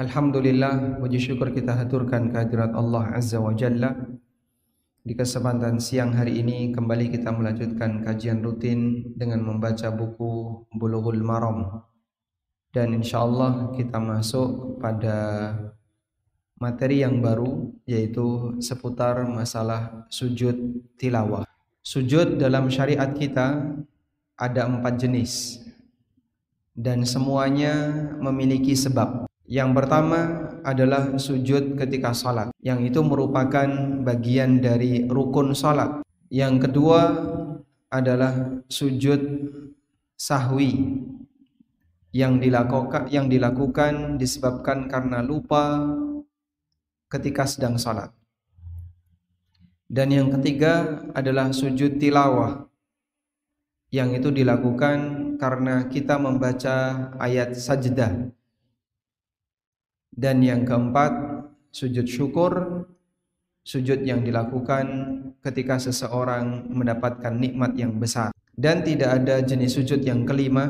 Alhamdulillah puji syukur kita haturkan kehadirat Allah Azza wa Jalla. Di kesempatan siang hari ini kembali kita melanjutkan kajian rutin dengan membaca buku Bulughul Maram. Dan insya Allah kita masuk pada materi yang baru yaitu seputar masalah sujud tilawah. Sujud dalam syariat kita ada empat jenis dan semuanya memiliki sebab yang pertama adalah sujud ketika salat, yang itu merupakan bagian dari rukun salat. Yang kedua adalah sujud sahwi yang dilakukan yang dilakukan disebabkan karena lupa ketika sedang salat. Dan yang ketiga adalah sujud tilawah yang itu dilakukan karena kita membaca ayat sajdah dan yang keempat, sujud syukur, sujud yang dilakukan ketika seseorang mendapatkan nikmat yang besar. Dan tidak ada jenis sujud yang kelima,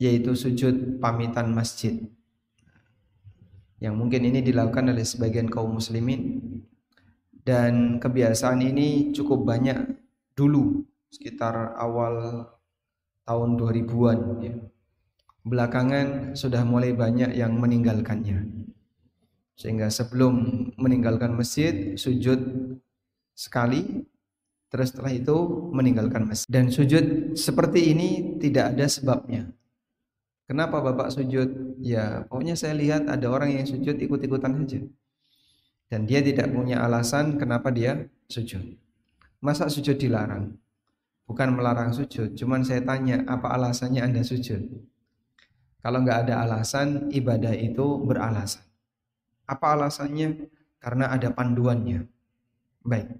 yaitu sujud pamitan masjid. Yang mungkin ini dilakukan oleh sebagian kaum muslimin. Dan kebiasaan ini cukup banyak dulu, sekitar awal tahun 2000-an. Ya belakangan sudah mulai banyak yang meninggalkannya. Sehingga sebelum meninggalkan masjid, sujud sekali, terus setelah itu meninggalkan masjid. Dan sujud seperti ini tidak ada sebabnya. Kenapa Bapak sujud? Ya, pokoknya saya lihat ada orang yang sujud ikut-ikutan saja. Dan dia tidak punya alasan kenapa dia sujud. Masa sujud dilarang? Bukan melarang sujud, cuman saya tanya apa alasannya Anda sujud? Kalau nggak ada alasan, ibadah itu beralasan. Apa alasannya? Karena ada panduannya. Baik.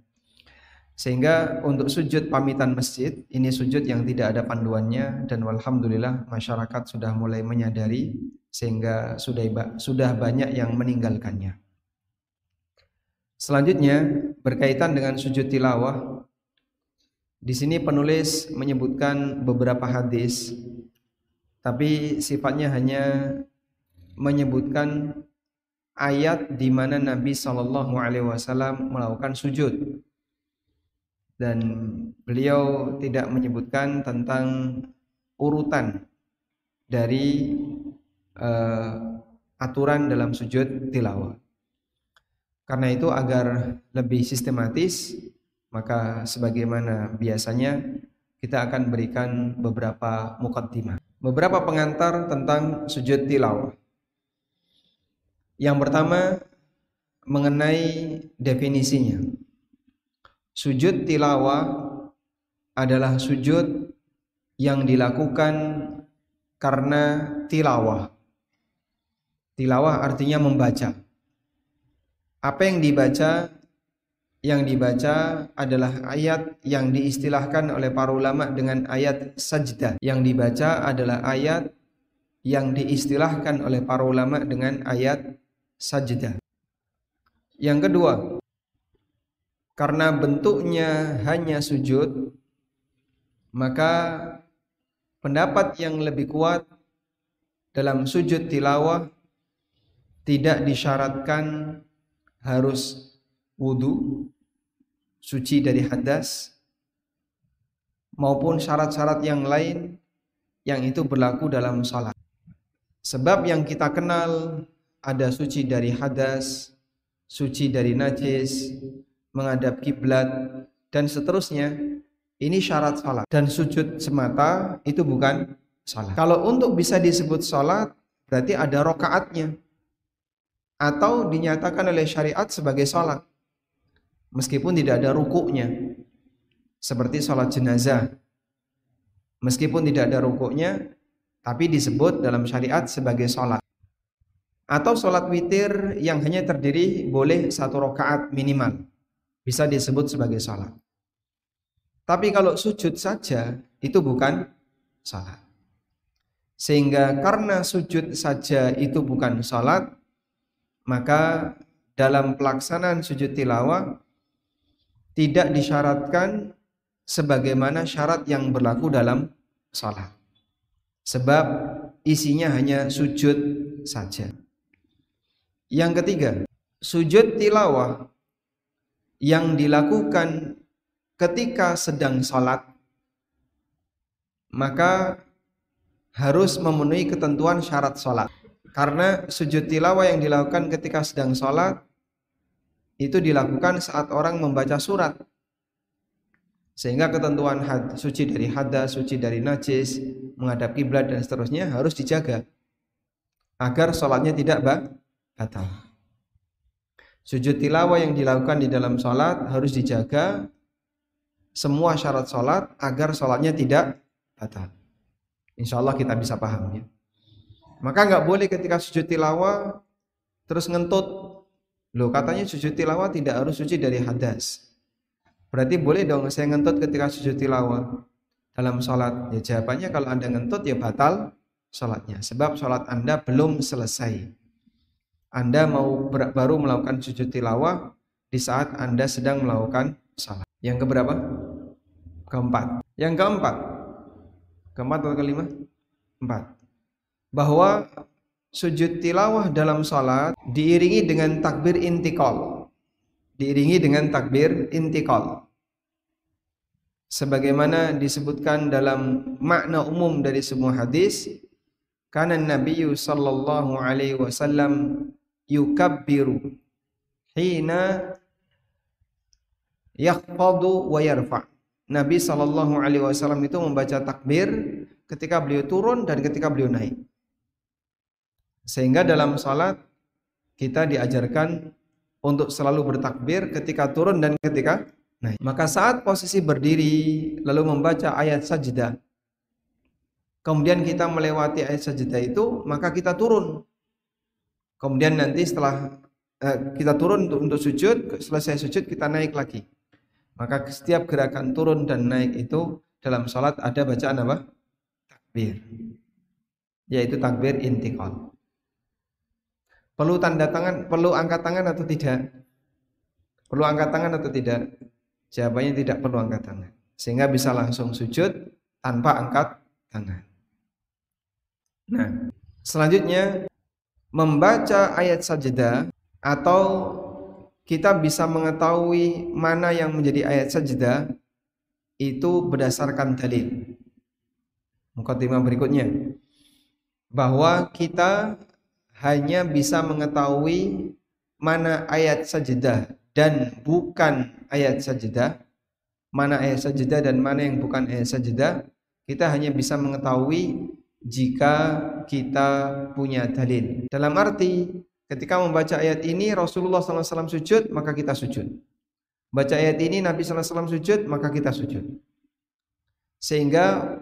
Sehingga untuk sujud pamitan masjid, ini sujud yang tidak ada panduannya dan alhamdulillah masyarakat sudah mulai menyadari sehingga sudah sudah banyak yang meninggalkannya. Selanjutnya berkaitan dengan sujud tilawah. Di sini penulis menyebutkan beberapa hadis tapi sifatnya hanya menyebutkan ayat di mana Nabi Shallallahu Alaihi Wasallam melakukan sujud dan beliau tidak menyebutkan tentang urutan dari uh, aturan dalam sujud tilawah. Karena itu agar lebih sistematis, maka sebagaimana biasanya kita akan berikan beberapa mukaddimah beberapa pengantar tentang sujud tilawah. Yang pertama mengenai definisinya. Sujud tilawah adalah sujud yang dilakukan karena tilawah. Tilawah artinya membaca. Apa yang dibaca yang dibaca adalah ayat yang diistilahkan oleh para ulama dengan ayat sajdah. Yang dibaca adalah ayat yang diistilahkan oleh para ulama dengan ayat sajdah. Yang kedua, karena bentuknya hanya sujud, maka pendapat yang lebih kuat dalam sujud tilawah tidak disyaratkan harus wudhu, suci dari hadas, maupun syarat-syarat yang lain yang itu berlaku dalam salat. Sebab yang kita kenal ada suci dari hadas, suci dari najis, menghadap kiblat dan seterusnya. Ini syarat salat dan sujud semata itu bukan salat. Kalau untuk bisa disebut salat berarti ada rokaatnya atau dinyatakan oleh syariat sebagai salat meskipun tidak ada rukuknya seperti sholat jenazah meskipun tidak ada rukuknya tapi disebut dalam syariat sebagai sholat Atau sholat witir yang hanya terdiri boleh satu rakaat minimal. Bisa disebut sebagai sholat. Tapi kalau sujud saja itu bukan sholat. Sehingga karena sujud saja itu bukan sholat, maka dalam pelaksanaan sujud tilawah tidak disyaratkan sebagaimana syarat yang berlaku dalam sholat. Sebab isinya hanya sujud saja. Yang ketiga, sujud tilawah yang dilakukan ketika sedang sholat, maka harus memenuhi ketentuan syarat sholat. Karena sujud tilawah yang dilakukan ketika sedang sholat itu dilakukan saat orang membaca surat. Sehingga ketentuan had, suci dari hadas, suci dari najis, menghadap kiblat dan seterusnya harus dijaga agar sholatnya tidak batal. Sujud tilawah yang dilakukan di dalam sholat harus dijaga semua syarat sholat agar sholatnya tidak batal. Insya Allah kita bisa paham ya. Maka nggak boleh ketika sujud tilawah terus ngentut. Loh katanya sujud tilawah tidak harus suci dari hadas. Berarti boleh dong saya ngentut ketika sujud tilawah dalam sholat. Ya jawabannya kalau anda ngentut ya batal sholatnya. Sebab sholat anda belum selesai. Anda mau baru melakukan sujud tilawah di saat anda sedang melakukan sholat. Yang keberapa? Keempat. Yang keempat, Keempat atau kelima? Empat. Bahwa sujud tilawah dalam salat diiringi dengan takbir intikal. Diiringi dengan takbir intikal. Sebagaimana disebutkan dalam makna umum dari semua hadis, karena Nabi sallallahu alaihi wasallam yukabbiru hina yakhfadu wa yarfa' Nabi Shallallahu Alaihi Wasallam itu membaca takbir ketika beliau turun dan ketika beliau naik. Sehingga dalam salat kita diajarkan untuk selalu bertakbir ketika turun dan ketika naik. Maka saat posisi berdiri lalu membaca ayat sajdah, kemudian kita melewati ayat sajdah itu, maka kita turun. Kemudian nanti setelah eh, kita turun untuk, untuk sujud, selesai sujud kita naik lagi. Maka setiap gerakan turun dan naik itu dalam sholat ada bacaan apa? Takbir. Yaitu takbir intikal. Perlu tanda tangan, perlu angkat tangan atau tidak? Perlu angkat tangan atau tidak? Jawabannya tidak perlu angkat tangan. Sehingga bisa langsung sujud tanpa angkat tangan. Nah, selanjutnya membaca ayat sajadah atau kita bisa mengetahui mana yang menjadi ayat sajdah itu berdasarkan dalil. Mukadimah berikutnya bahwa kita hanya bisa mengetahui mana ayat sajdah dan bukan ayat sajdah, mana ayat sajdah dan mana yang bukan ayat sajdah, kita hanya bisa mengetahui jika kita punya dalil. Dalam arti Ketika membaca ayat ini Rasulullah SAW sujud maka kita sujud. Baca ayat ini Nabi SAW sujud maka kita sujud. Sehingga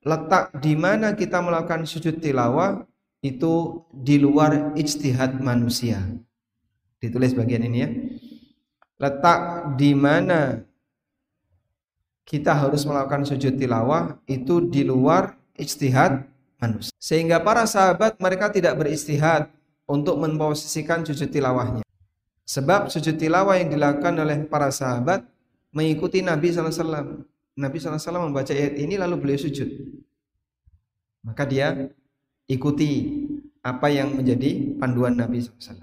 letak di mana kita melakukan sujud tilawah itu di luar ijtihad manusia. Ditulis bagian ini ya. Letak di mana kita harus melakukan sujud tilawah itu di luar ijtihad manusia. Sehingga para sahabat mereka tidak beristihad untuk memposisikan sujud tilawahnya. Sebab sujud tilawah yang dilakukan oleh para sahabat mengikuti Nabi SAW. Nabi SAW membaca ayat ini lalu beliau sujud. Maka dia ikuti apa yang menjadi panduan Nabi SAW.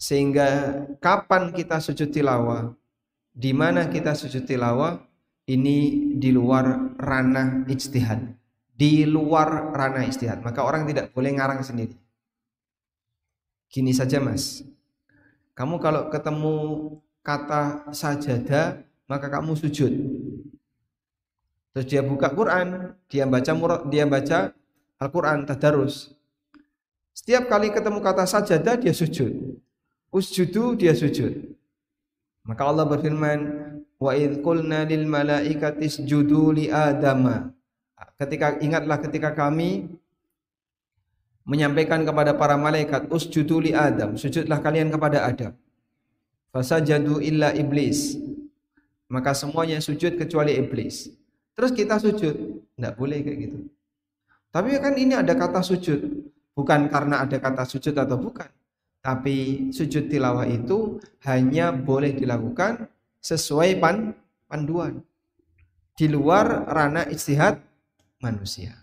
Sehingga kapan kita sujud tilawah, di mana kita sujud tilawah, ini di luar ranah ijtihad. Di luar ranah ijtihad. Maka orang tidak boleh ngarang sendiri. Gini saja mas, kamu kalau ketemu kata sajadah maka kamu sujud. Terus dia buka Quran, dia baca dia baca Al-Quran tadarus. Setiap kali ketemu kata sajadah dia sujud. Usjudu dia sujud. Maka Allah berfirman, wa idh qulna lil malaikati isjudu li adama. Ketika ingatlah ketika kami menyampaikan kepada para malaikat usjudu li Adam, sujudlah kalian kepada Adam. Fasajadu illa iblis. Maka semuanya sujud kecuali iblis. Terus kita sujud, tidak boleh kayak gitu. Tapi kan ini ada kata sujud, bukan karena ada kata sujud atau bukan. Tapi sujud tilawah itu hanya boleh dilakukan sesuai pan panduan. Di luar ranah istihad manusia.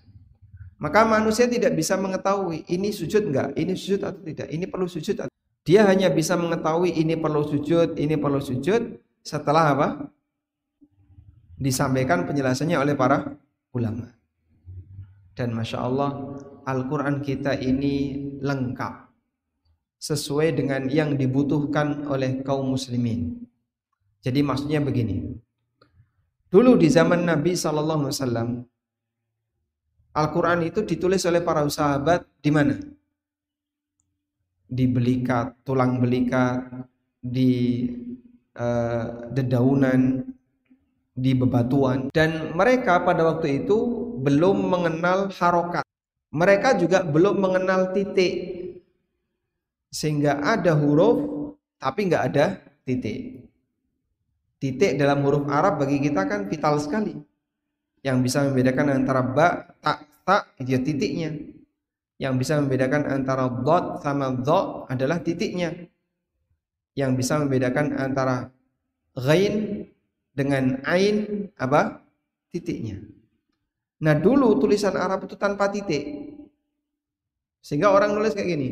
Maka manusia tidak bisa mengetahui ini sujud enggak, ini sujud atau tidak, ini perlu sujud. Atau... Dia hanya bisa mengetahui ini perlu sujud, ini perlu sujud setelah apa? Disampaikan penjelasannya oleh para ulama. Dan masya Allah, Al-Quran kita ini lengkap sesuai dengan yang dibutuhkan oleh kaum muslimin. Jadi maksudnya begini. Dulu di zaman Nabi Sallallahu Alaihi Wasallam Al-Quran itu ditulis oleh para sahabat di mana? Di belikat, tulang belikat, di uh, dedaunan, di bebatuan. Dan mereka pada waktu itu belum mengenal harokat. Mereka juga belum mengenal titik. Sehingga ada huruf tapi nggak ada titik. Titik dalam huruf Arab bagi kita kan vital sekali yang bisa membedakan antara ba, ta, ta itu ya titiknya. Yang bisa membedakan antara dot sama dot adalah titiknya. Yang bisa membedakan antara ghain dengan ain apa? titiknya. Nah, dulu tulisan Arab itu tanpa titik. Sehingga orang nulis kayak gini.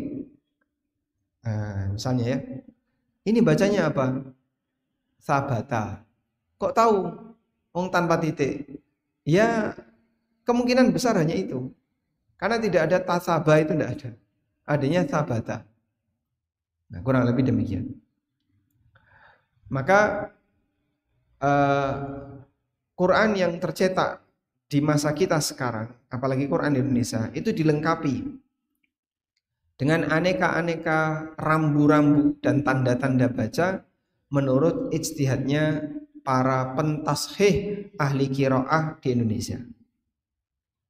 Nah, misalnya ya. Ini bacanya apa? Sabata. Kok tahu? Wong tanpa titik. Ya kemungkinan besar hanya itu. Karena tidak ada tasaba itu tidak ada. Adanya sabata. Nah, kurang lebih demikian. Maka uh, Quran yang tercetak di masa kita sekarang, apalagi Quran di Indonesia, itu dilengkapi dengan aneka-aneka rambu-rambu dan tanda-tanda baca menurut ijtihadnya para pentashih ahli kiroah di Indonesia.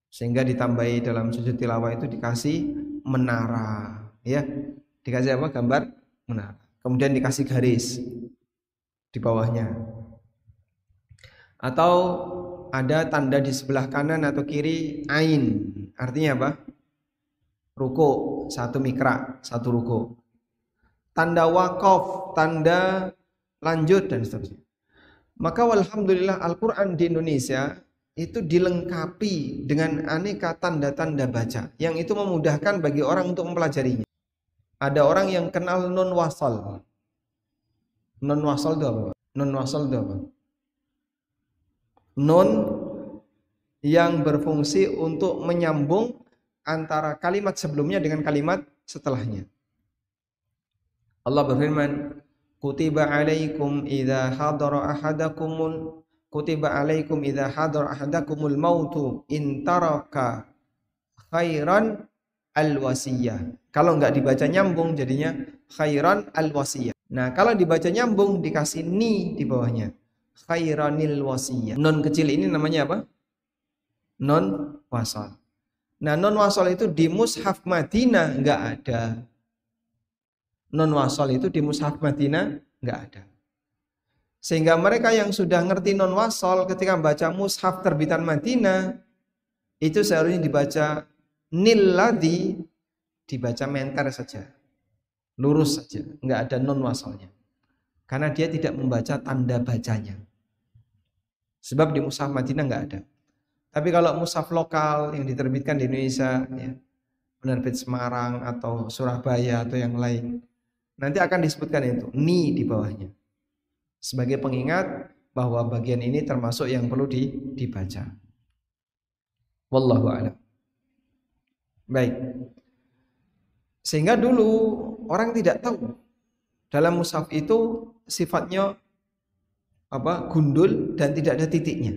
Sehingga ditambahi dalam sujud tilawah itu dikasih menara, ya. Dikasih apa? Gambar menara. Kemudian dikasih garis di bawahnya. Atau ada tanda di sebelah kanan atau kiri ain. Artinya apa? Ruko, satu mikra, satu ruko. Tanda wakaf, tanda lanjut dan seterusnya. Maka alhamdulillah Al-Quran di Indonesia itu dilengkapi dengan aneka tanda-tanda baca yang itu memudahkan bagi orang untuk mempelajarinya. Ada orang yang kenal non wasal. Non wasal itu apa? Non wasal itu apa? Non yang berfungsi untuk menyambung antara kalimat sebelumnya dengan kalimat setelahnya. Allah berfirman, kutiba alaikum idza hadara ahadakumul kutiba alaikum idza hadara ahadakumul mautu in taraka khairan al wasiyah. Kalau enggak dibaca nyambung jadinya khairan al wasiyah. Nah, kalau dibaca nyambung dikasih ni di bawahnya. Khairanil wasiyah. Non kecil ini namanya apa? Non wasal. Nah, non wasal itu di mushaf Madinah enggak ada non wasol itu di mushaf Madinah nggak ada. Sehingga mereka yang sudah ngerti non wasol ketika membaca mushaf terbitan Madinah itu seharusnya dibaca niladi dibaca menter saja. Lurus saja, nggak ada non wasolnya. Karena dia tidak membaca tanda bacanya. Sebab di mushaf Madinah nggak ada. Tapi kalau mushaf lokal yang diterbitkan di Indonesia, ya, penerbit Semarang atau Surabaya atau yang lain, Nanti akan disebutkan itu ni di bawahnya. Sebagai pengingat bahwa bagian ini termasuk yang perlu dibaca. Wallahu a'lam. Baik. Sehingga dulu orang tidak tahu dalam mushaf itu sifatnya apa? gundul dan tidak ada titiknya.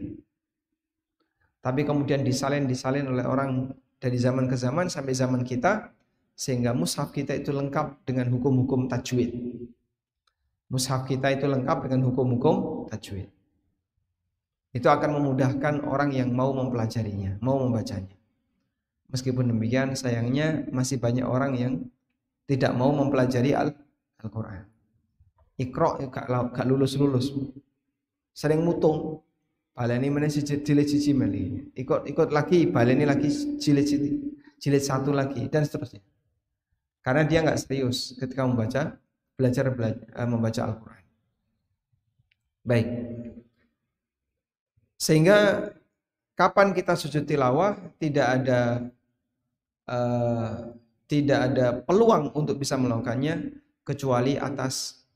Tapi kemudian disalin disalin oleh orang dari zaman ke zaman sampai zaman kita sehingga mushaf kita itu lengkap dengan hukum-hukum tajwid. Mushaf kita itu lengkap dengan hukum-hukum tajwid. Itu akan memudahkan orang yang mau mempelajarinya, mau membacanya. Meskipun demikian, sayangnya masih banyak orang yang tidak mau mempelajari Al-Quran. Ikro gak lulus-lulus. Sering mutung. Baleni mana si jilid cici meli. Ikut ikut lagi, baleni lagi jilid jilid satu lagi dan seterusnya. Karena dia nggak serius ketika membaca belajar, belajar uh, membaca Al-Quran. Baik. Sehingga kapan kita sujud tilawah tidak ada uh, tidak ada peluang untuk bisa melakukannya kecuali atas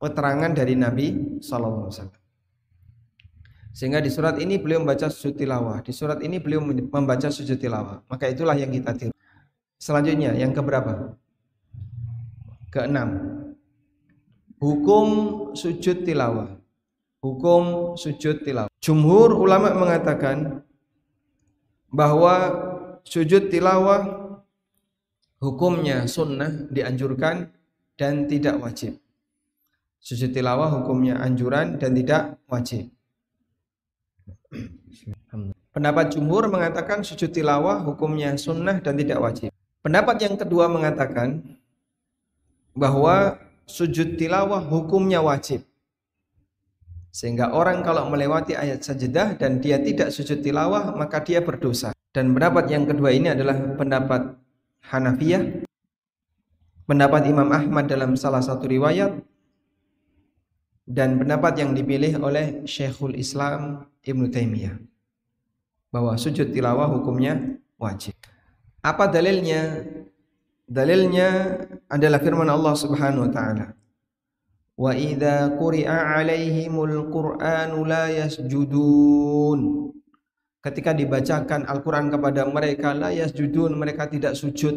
keterangan dari Nabi Wasallam. Sehingga di surat ini beliau membaca sujud tilawah, di surat ini beliau membaca sujud tilawah. Maka itulah yang kita tiru. Selanjutnya yang keberapa? Keenam. Hukum sujud tilawah. Hukum sujud tilawah. Jumhur ulama mengatakan bahwa sujud tilawah hukumnya sunnah dianjurkan dan tidak wajib. Sujud tilawah hukumnya anjuran dan tidak wajib. Pendapat jumhur mengatakan sujud tilawah hukumnya sunnah dan tidak wajib. Pendapat yang kedua mengatakan bahwa sujud tilawah hukumnya wajib. Sehingga orang kalau melewati ayat sajadah dan dia tidak sujud tilawah maka dia berdosa. Dan pendapat yang kedua ini adalah pendapat Hanafiyah. Pendapat Imam Ahmad dalam salah satu riwayat dan pendapat yang dipilih oleh Syekhul Islam Ibnu Taimiyah bahwa sujud tilawah hukumnya wajib. Apa dalilnya? Dalilnya adalah firman Allah Subhanahu wa taala. Wa idza quri'a 'alaihimul Qur'anu la yasjudun. Ketika dibacakan Al-Qur'an kepada mereka la yasjudun, mereka tidak sujud.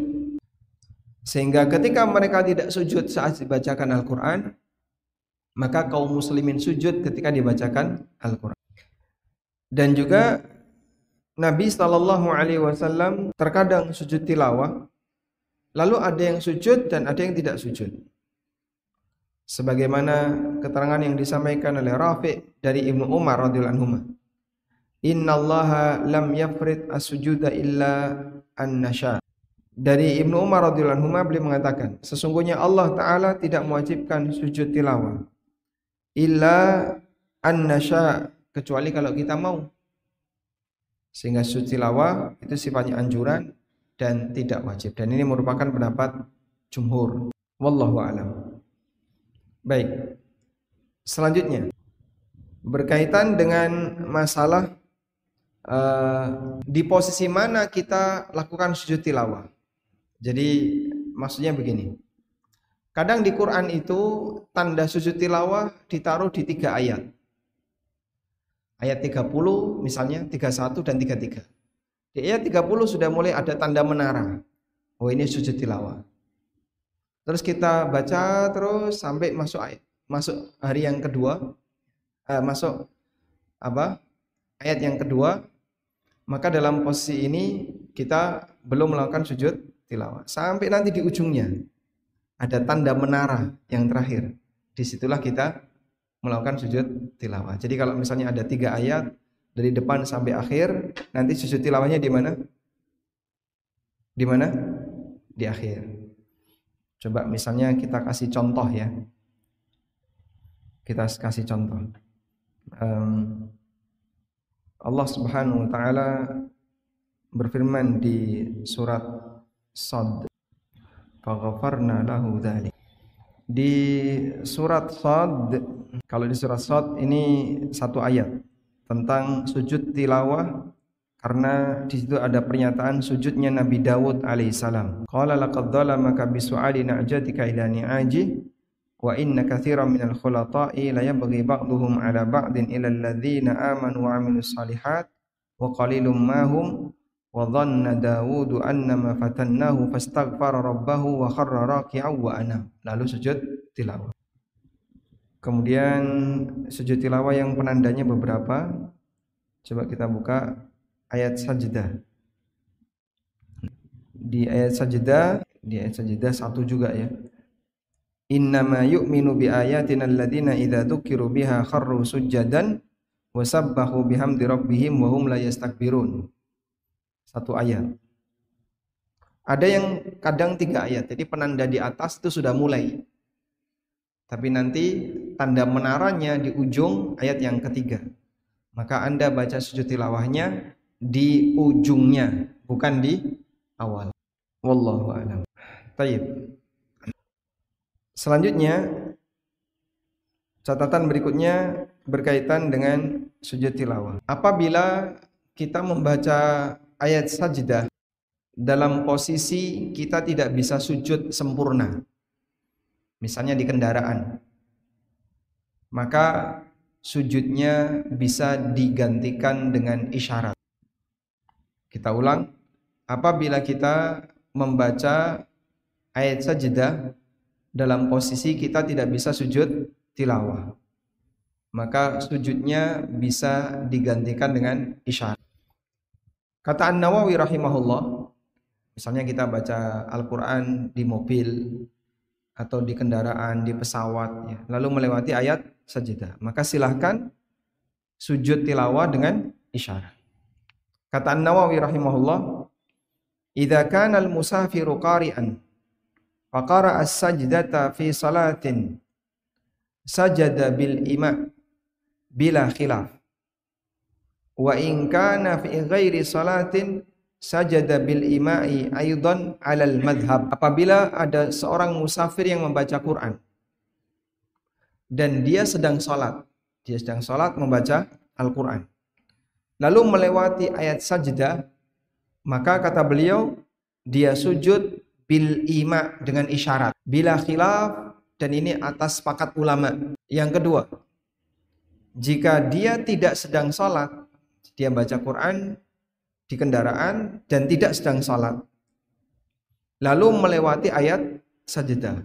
Sehingga ketika mereka tidak sujud saat dibacakan Al-Qur'an, maka kaum muslimin sujud ketika dibacakan Al-Qur'an. Dan juga Nabi Shallallahu alaihi wasallam terkadang sujud tilawah, lalu ada yang sujud dan ada yang tidak sujud. Sebagaimana keterangan yang disampaikan oleh Rafi dari Ibnu Umar radhiyallahu anhu. Innallaha lam yafrid as-sujuda illa an-nasha. Dari Ibnu Umar radhiyallahu anhu beliau mengatakan, sesungguhnya Allah taala tidak mewajibkan sujud tilawah illa an-nasha kecuali kalau kita mau. Sehingga sujud tilawah itu sifatnya anjuran dan tidak wajib. Dan ini merupakan pendapat jumhur. Wallahu alam. Baik. Selanjutnya berkaitan dengan masalah uh, di posisi mana kita lakukan sujud tilawah. Jadi maksudnya begini. Kadang di Quran itu tanda sujud tilawah ditaruh di tiga ayat. Ayat 30 misalnya 31 dan 33. Di ayat 30 sudah mulai ada tanda menara. Oh ini sujud tilawah. Terus kita baca terus sampai masuk ayat, masuk hari yang kedua, eh, masuk apa? Ayat yang kedua, maka dalam posisi ini kita belum melakukan sujud tilawah. Sampai nanti di ujungnya ada tanda menara yang terakhir. Di situlah kita melakukan sujud tilawah. Jadi kalau misalnya ada tiga ayat dari depan sampai akhir, nanti sujud tilawahnya di mana? Di mana? Di akhir. Coba misalnya kita kasih contoh ya. Kita kasih contoh. Um, Allah Subhanahu wa taala berfirman di surat Sad faghfarna lahu dhalik. Di surat Sad, kalau di surat Sad ini satu ayat tentang sujud tilawah karena di situ ada pernyataan sujudnya Nabi Dawud alaihissalam. Qala laqad dhalamaka bisu'ali na'jatika ila ni'aji wa inna katsiran minal khulata'i la yabghi ba'dhum 'ala ba'din ila alladhina amanu wa 'amilus salihat wa qalilum ma hum wa dhanna Dawud annama fatannahu fastaghfara rabbahu wa kharra lalu sujud tilawah. Kemudian sujud tilawah yang penandanya beberapa. Coba kita buka ayat sajdah di ayat sajdah di ayat sajdah satu juga ya. Innama yu'minu bi ayatina biha kharru sabbahu bihamdi rabbihim satu ayat. Ada yang kadang tiga ayat, jadi penanda di atas itu sudah mulai. Tapi nanti tanda menaranya di ujung ayat yang ketiga. Maka Anda baca sujud tilawahnya di ujungnya, bukan di awal. Wallahu a'lam. Taib. Selanjutnya catatan berikutnya berkaitan dengan sujud tilawah. Apabila kita membaca ayat sajdah dalam posisi kita tidak bisa sujud sempurna. Misalnya di kendaraan. Maka sujudnya bisa digantikan dengan isyarat. Kita ulang, apabila kita membaca ayat sajdah dalam posisi kita tidak bisa sujud tilawah, maka sujudnya bisa digantikan dengan isyarat. Kata An-Nawawi rahimahullah, Misalnya kita baca Al-Quran di mobil atau di kendaraan, di pesawat, ya. lalu melewati ayat sajadah. Maka silahkan sujud tilawah dengan isyarat. Kata An-Nawawi rahimahullah, "Idza kana al-musafiru qari'an fa as-sajdata fi salatin sajada bil ima bila khilaf wa in kana fi ghairi salatin sajada bil imai aidan alal madhab apabila ada seorang musafir yang membaca Quran dan dia sedang sholat dia sedang sholat membaca Al-Quran lalu melewati ayat sajdah maka kata beliau dia sujud bil ima dengan isyarat bila khilaf dan ini atas sepakat ulama. Yang kedua jika dia tidak sedang sholat dia baca Quran di kendaraan dan tidak sedang sholat. Lalu melewati ayat sajadah.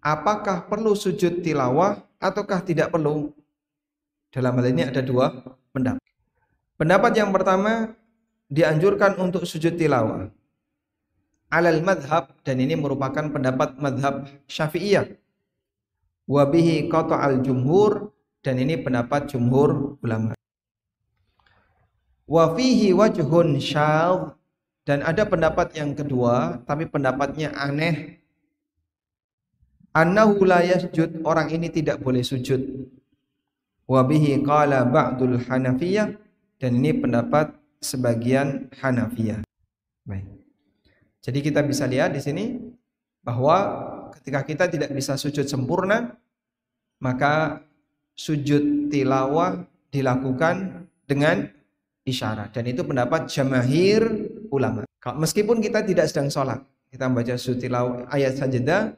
Apakah perlu sujud tilawah ataukah tidak perlu? Dalam hal ini ada dua pendapat. Pendapat yang pertama dianjurkan untuk sujud tilawah. Alal madhab dan ini merupakan pendapat madhab syafi'iyah. Wabihi kota al jumhur dan ini pendapat jumhur ulama. Wa fihi wajhun syadz dan ada pendapat yang kedua tapi pendapatnya aneh. Annahu la yasjud orang ini tidak boleh sujud. Wa bihi qala ba'dul Hanafiyah dan ini pendapat sebagian Hanafiyah. Baik. Jadi kita bisa lihat di sini bahwa ketika kita tidak bisa sujud sempurna maka sujud tilawah dilakukan dengan isyarat dan itu pendapat jamahir ulama. Meskipun kita tidak sedang sholat, kita membaca sutilau ayat sajadah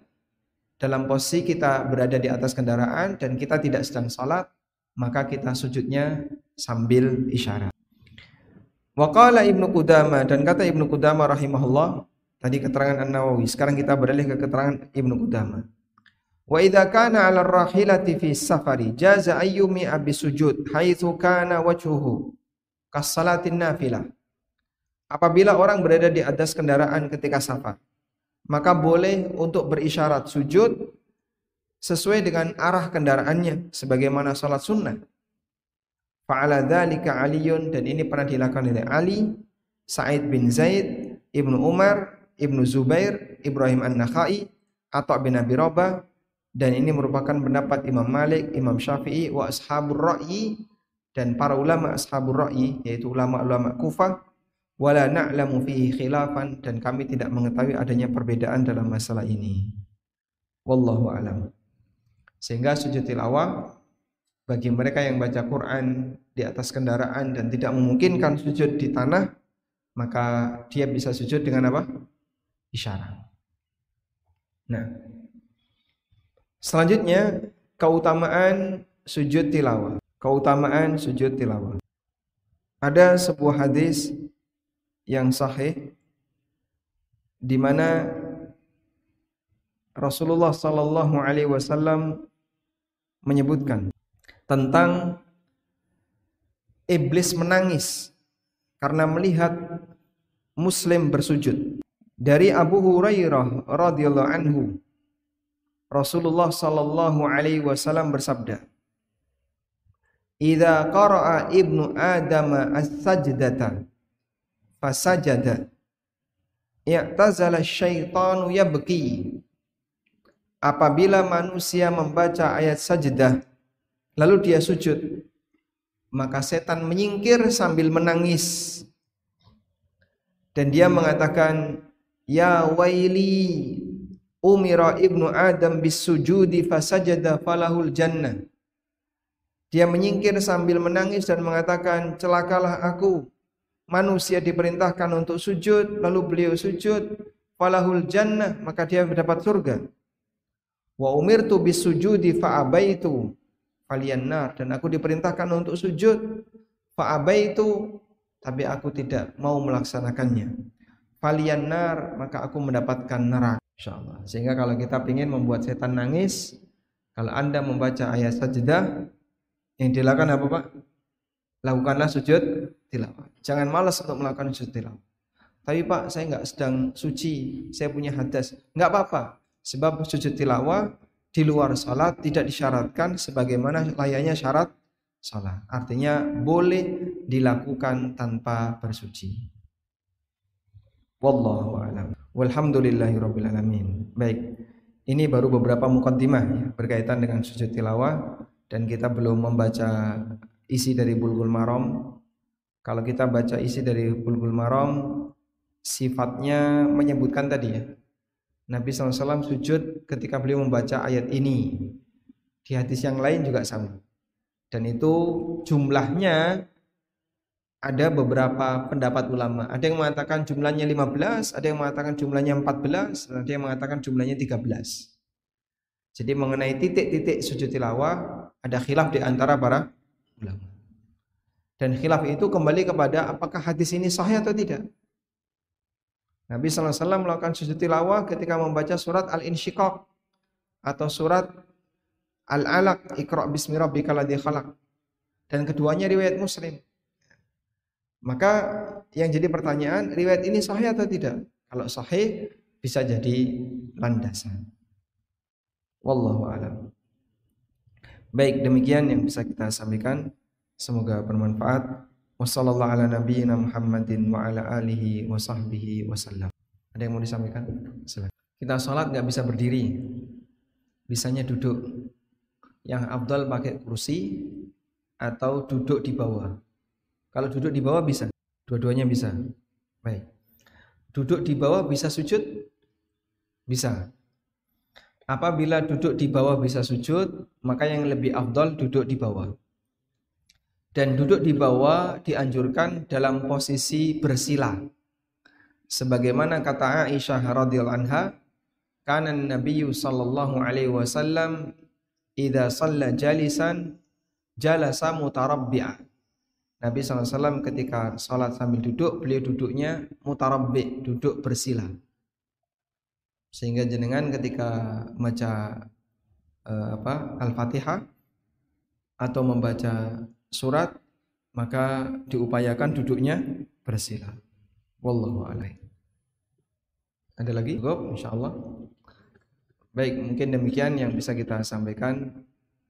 dalam posisi kita berada di atas kendaraan dan kita tidak sedang sholat, maka kita sujudnya sambil isyarat. Waqala Ibnu Qudama dan kata Ibnu Qudama rahimahullah tadi keterangan An-Nawawi sekarang kita beralih ke keterangan Ibnu Qudama. Wa idza kana 'ala ar-rahilati fi safari jaza ayyumi abi sujud haitsu kana wajhuhu kasalatin nafilah. Apabila orang berada di atas kendaraan ketika safar, maka boleh untuk berisyarat sujud sesuai dengan arah kendaraannya sebagaimana salat sunnah. Fa'ala dzalika Aliun dan ini pernah dilakukan oleh Ali, Sa'id bin Zaid, Ibnu Umar, Ibnu Zubair, Ibrahim An-Nakhai, atau bin Abi Rabah dan ini merupakan pendapat Imam Malik, Imam Syafi'i wa ashabur ra'yi dan para ulama ashabur ra'yi yaitu ulama-ulama Kufah wala na'lamu fihi khilafan dan kami tidak mengetahui adanya perbedaan dalam masalah ini. Wallahu alam. Sehingga sujud tilawah bagi mereka yang baca Quran di atas kendaraan dan tidak memungkinkan sujud di tanah, maka dia bisa sujud dengan apa? Isyarat. Nah, selanjutnya keutamaan sujud tilawah keutamaan sujud tilawah. Ada sebuah hadis yang sahih di mana Rasulullah sallallahu alaihi wasallam menyebutkan tentang iblis menangis karena melihat muslim bersujud. Dari Abu Hurairah radhiyallahu anhu Rasulullah sallallahu alaihi wasallam bersabda Idza qara'a ibnu Adam as-sajdata fasajada. I'tazala syaitanu yabki. Apabila manusia membaca ayat sajdah lalu dia sujud maka setan menyingkir sambil menangis. Dan dia mengatakan ya waili umira ibnu adam bisujudi fasajada falahul jannah dia menyingkir sambil menangis dan mengatakan celakalah aku. Manusia diperintahkan untuk sujud lalu beliau sujud falahul jannah maka dia mendapat surga. Wa umirtu bisujudi fa abaitu faliannar dan aku diperintahkan untuk sujud fa abaitu tapi aku tidak mau melaksanakannya. Faliannar maka aku mendapatkan neraka insyaallah. Sehingga kalau kita ingin membuat setan nangis kalau Anda membaca ayat sajdah yang dilakukan apa Pak lakukanlah sujud tilawah jangan malas untuk melakukan sujud tilawah tapi Pak saya nggak sedang suci saya punya hadas nggak apa-apa sebab sujud tilawah di luar salat tidak disyaratkan sebagaimana layaknya syarat salat. Artinya boleh dilakukan tanpa bersuci. Wallahu a'lam. Walhamdulillahirabbil alamin. Baik. Ini baru beberapa mukaddimah ya, berkaitan dengan sujud tilawah dan kita belum membaca isi dari Bulbul Maram. Kalau kita baca isi dari Bulbul Maram sifatnya menyebutkan tadi ya Nabi SAW sujud ketika beliau membaca ayat ini. Di hadis yang lain juga sama. Dan itu jumlahnya ada beberapa pendapat ulama. Ada yang mengatakan jumlahnya 15, ada yang mengatakan jumlahnya 14, ada yang mengatakan jumlahnya 13. Jadi mengenai titik-titik sujud tilawah ada khilaf di antara para ulama. Dan khilaf itu kembali kepada apakah hadis ini sahih atau tidak. Nabi SAW melakukan sujud tilawah ketika membaca surat Al-Insyiqaq atau surat Al-Alaq Iqra bismi rabbikal ladzi khalaq. Dan keduanya riwayat Muslim. Maka yang jadi pertanyaan, riwayat ini sahih atau tidak? Kalau sahih bisa jadi landasan. Wallahu alam. Baik, demikian yang bisa kita sampaikan. Semoga bermanfaat. Wassalamualaikum ala nabiyyina Muhammadin wa ala alihi wa sahbihi wasallam. Ada yang mau disampaikan? Silakan. Kita sholat nggak bisa berdiri, bisanya duduk. Yang abdul pakai kursi atau duduk di bawah. Kalau duduk di bawah bisa, dua-duanya bisa. Baik. Duduk di bawah bisa sujud? Bisa. Apabila duduk di bawah bisa sujud, maka yang lebih afdol duduk di bawah dan duduk di bawah dianjurkan dalam posisi bersila. Sebagaimana kata Aisyah radhiyallahu anha, kana Nabi sallallahu alaihi wasallam idza shalla jalisan jalasa mutarabbi'a. Nabi SAW ketika sholat sambil duduk, beliau duduknya mutarabbi, duduk bersila. Sehingga jenengan ketika baca uh, apa Al-Fatihah atau membaca surat maka diupayakan duduknya bersila. Wallahu a'lam. Ada lagi? Cukup insyaallah. Baik, mungkin demikian yang bisa kita sampaikan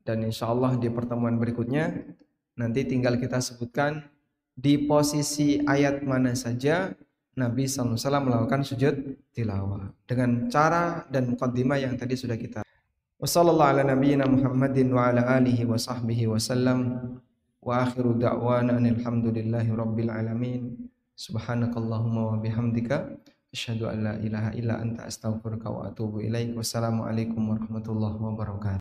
dan insyaallah di pertemuan berikutnya nanti tinggal kita sebutkan di posisi ayat mana saja Nabi SAW melakukan sujud tilawah dengan cara dan mukaddimah yang tadi sudah kita. Wassalamualaikum warahmatullahi wabarakatuh wa akhiru da'wana alhamdulillahi rabbil alamin. Subhanakallahumma wa bihamdika asyhadu an la ilaha illa anta astaghfiruka wa atubu ilaik. Wassalamu alaikum warahmatullahi wabarakatuh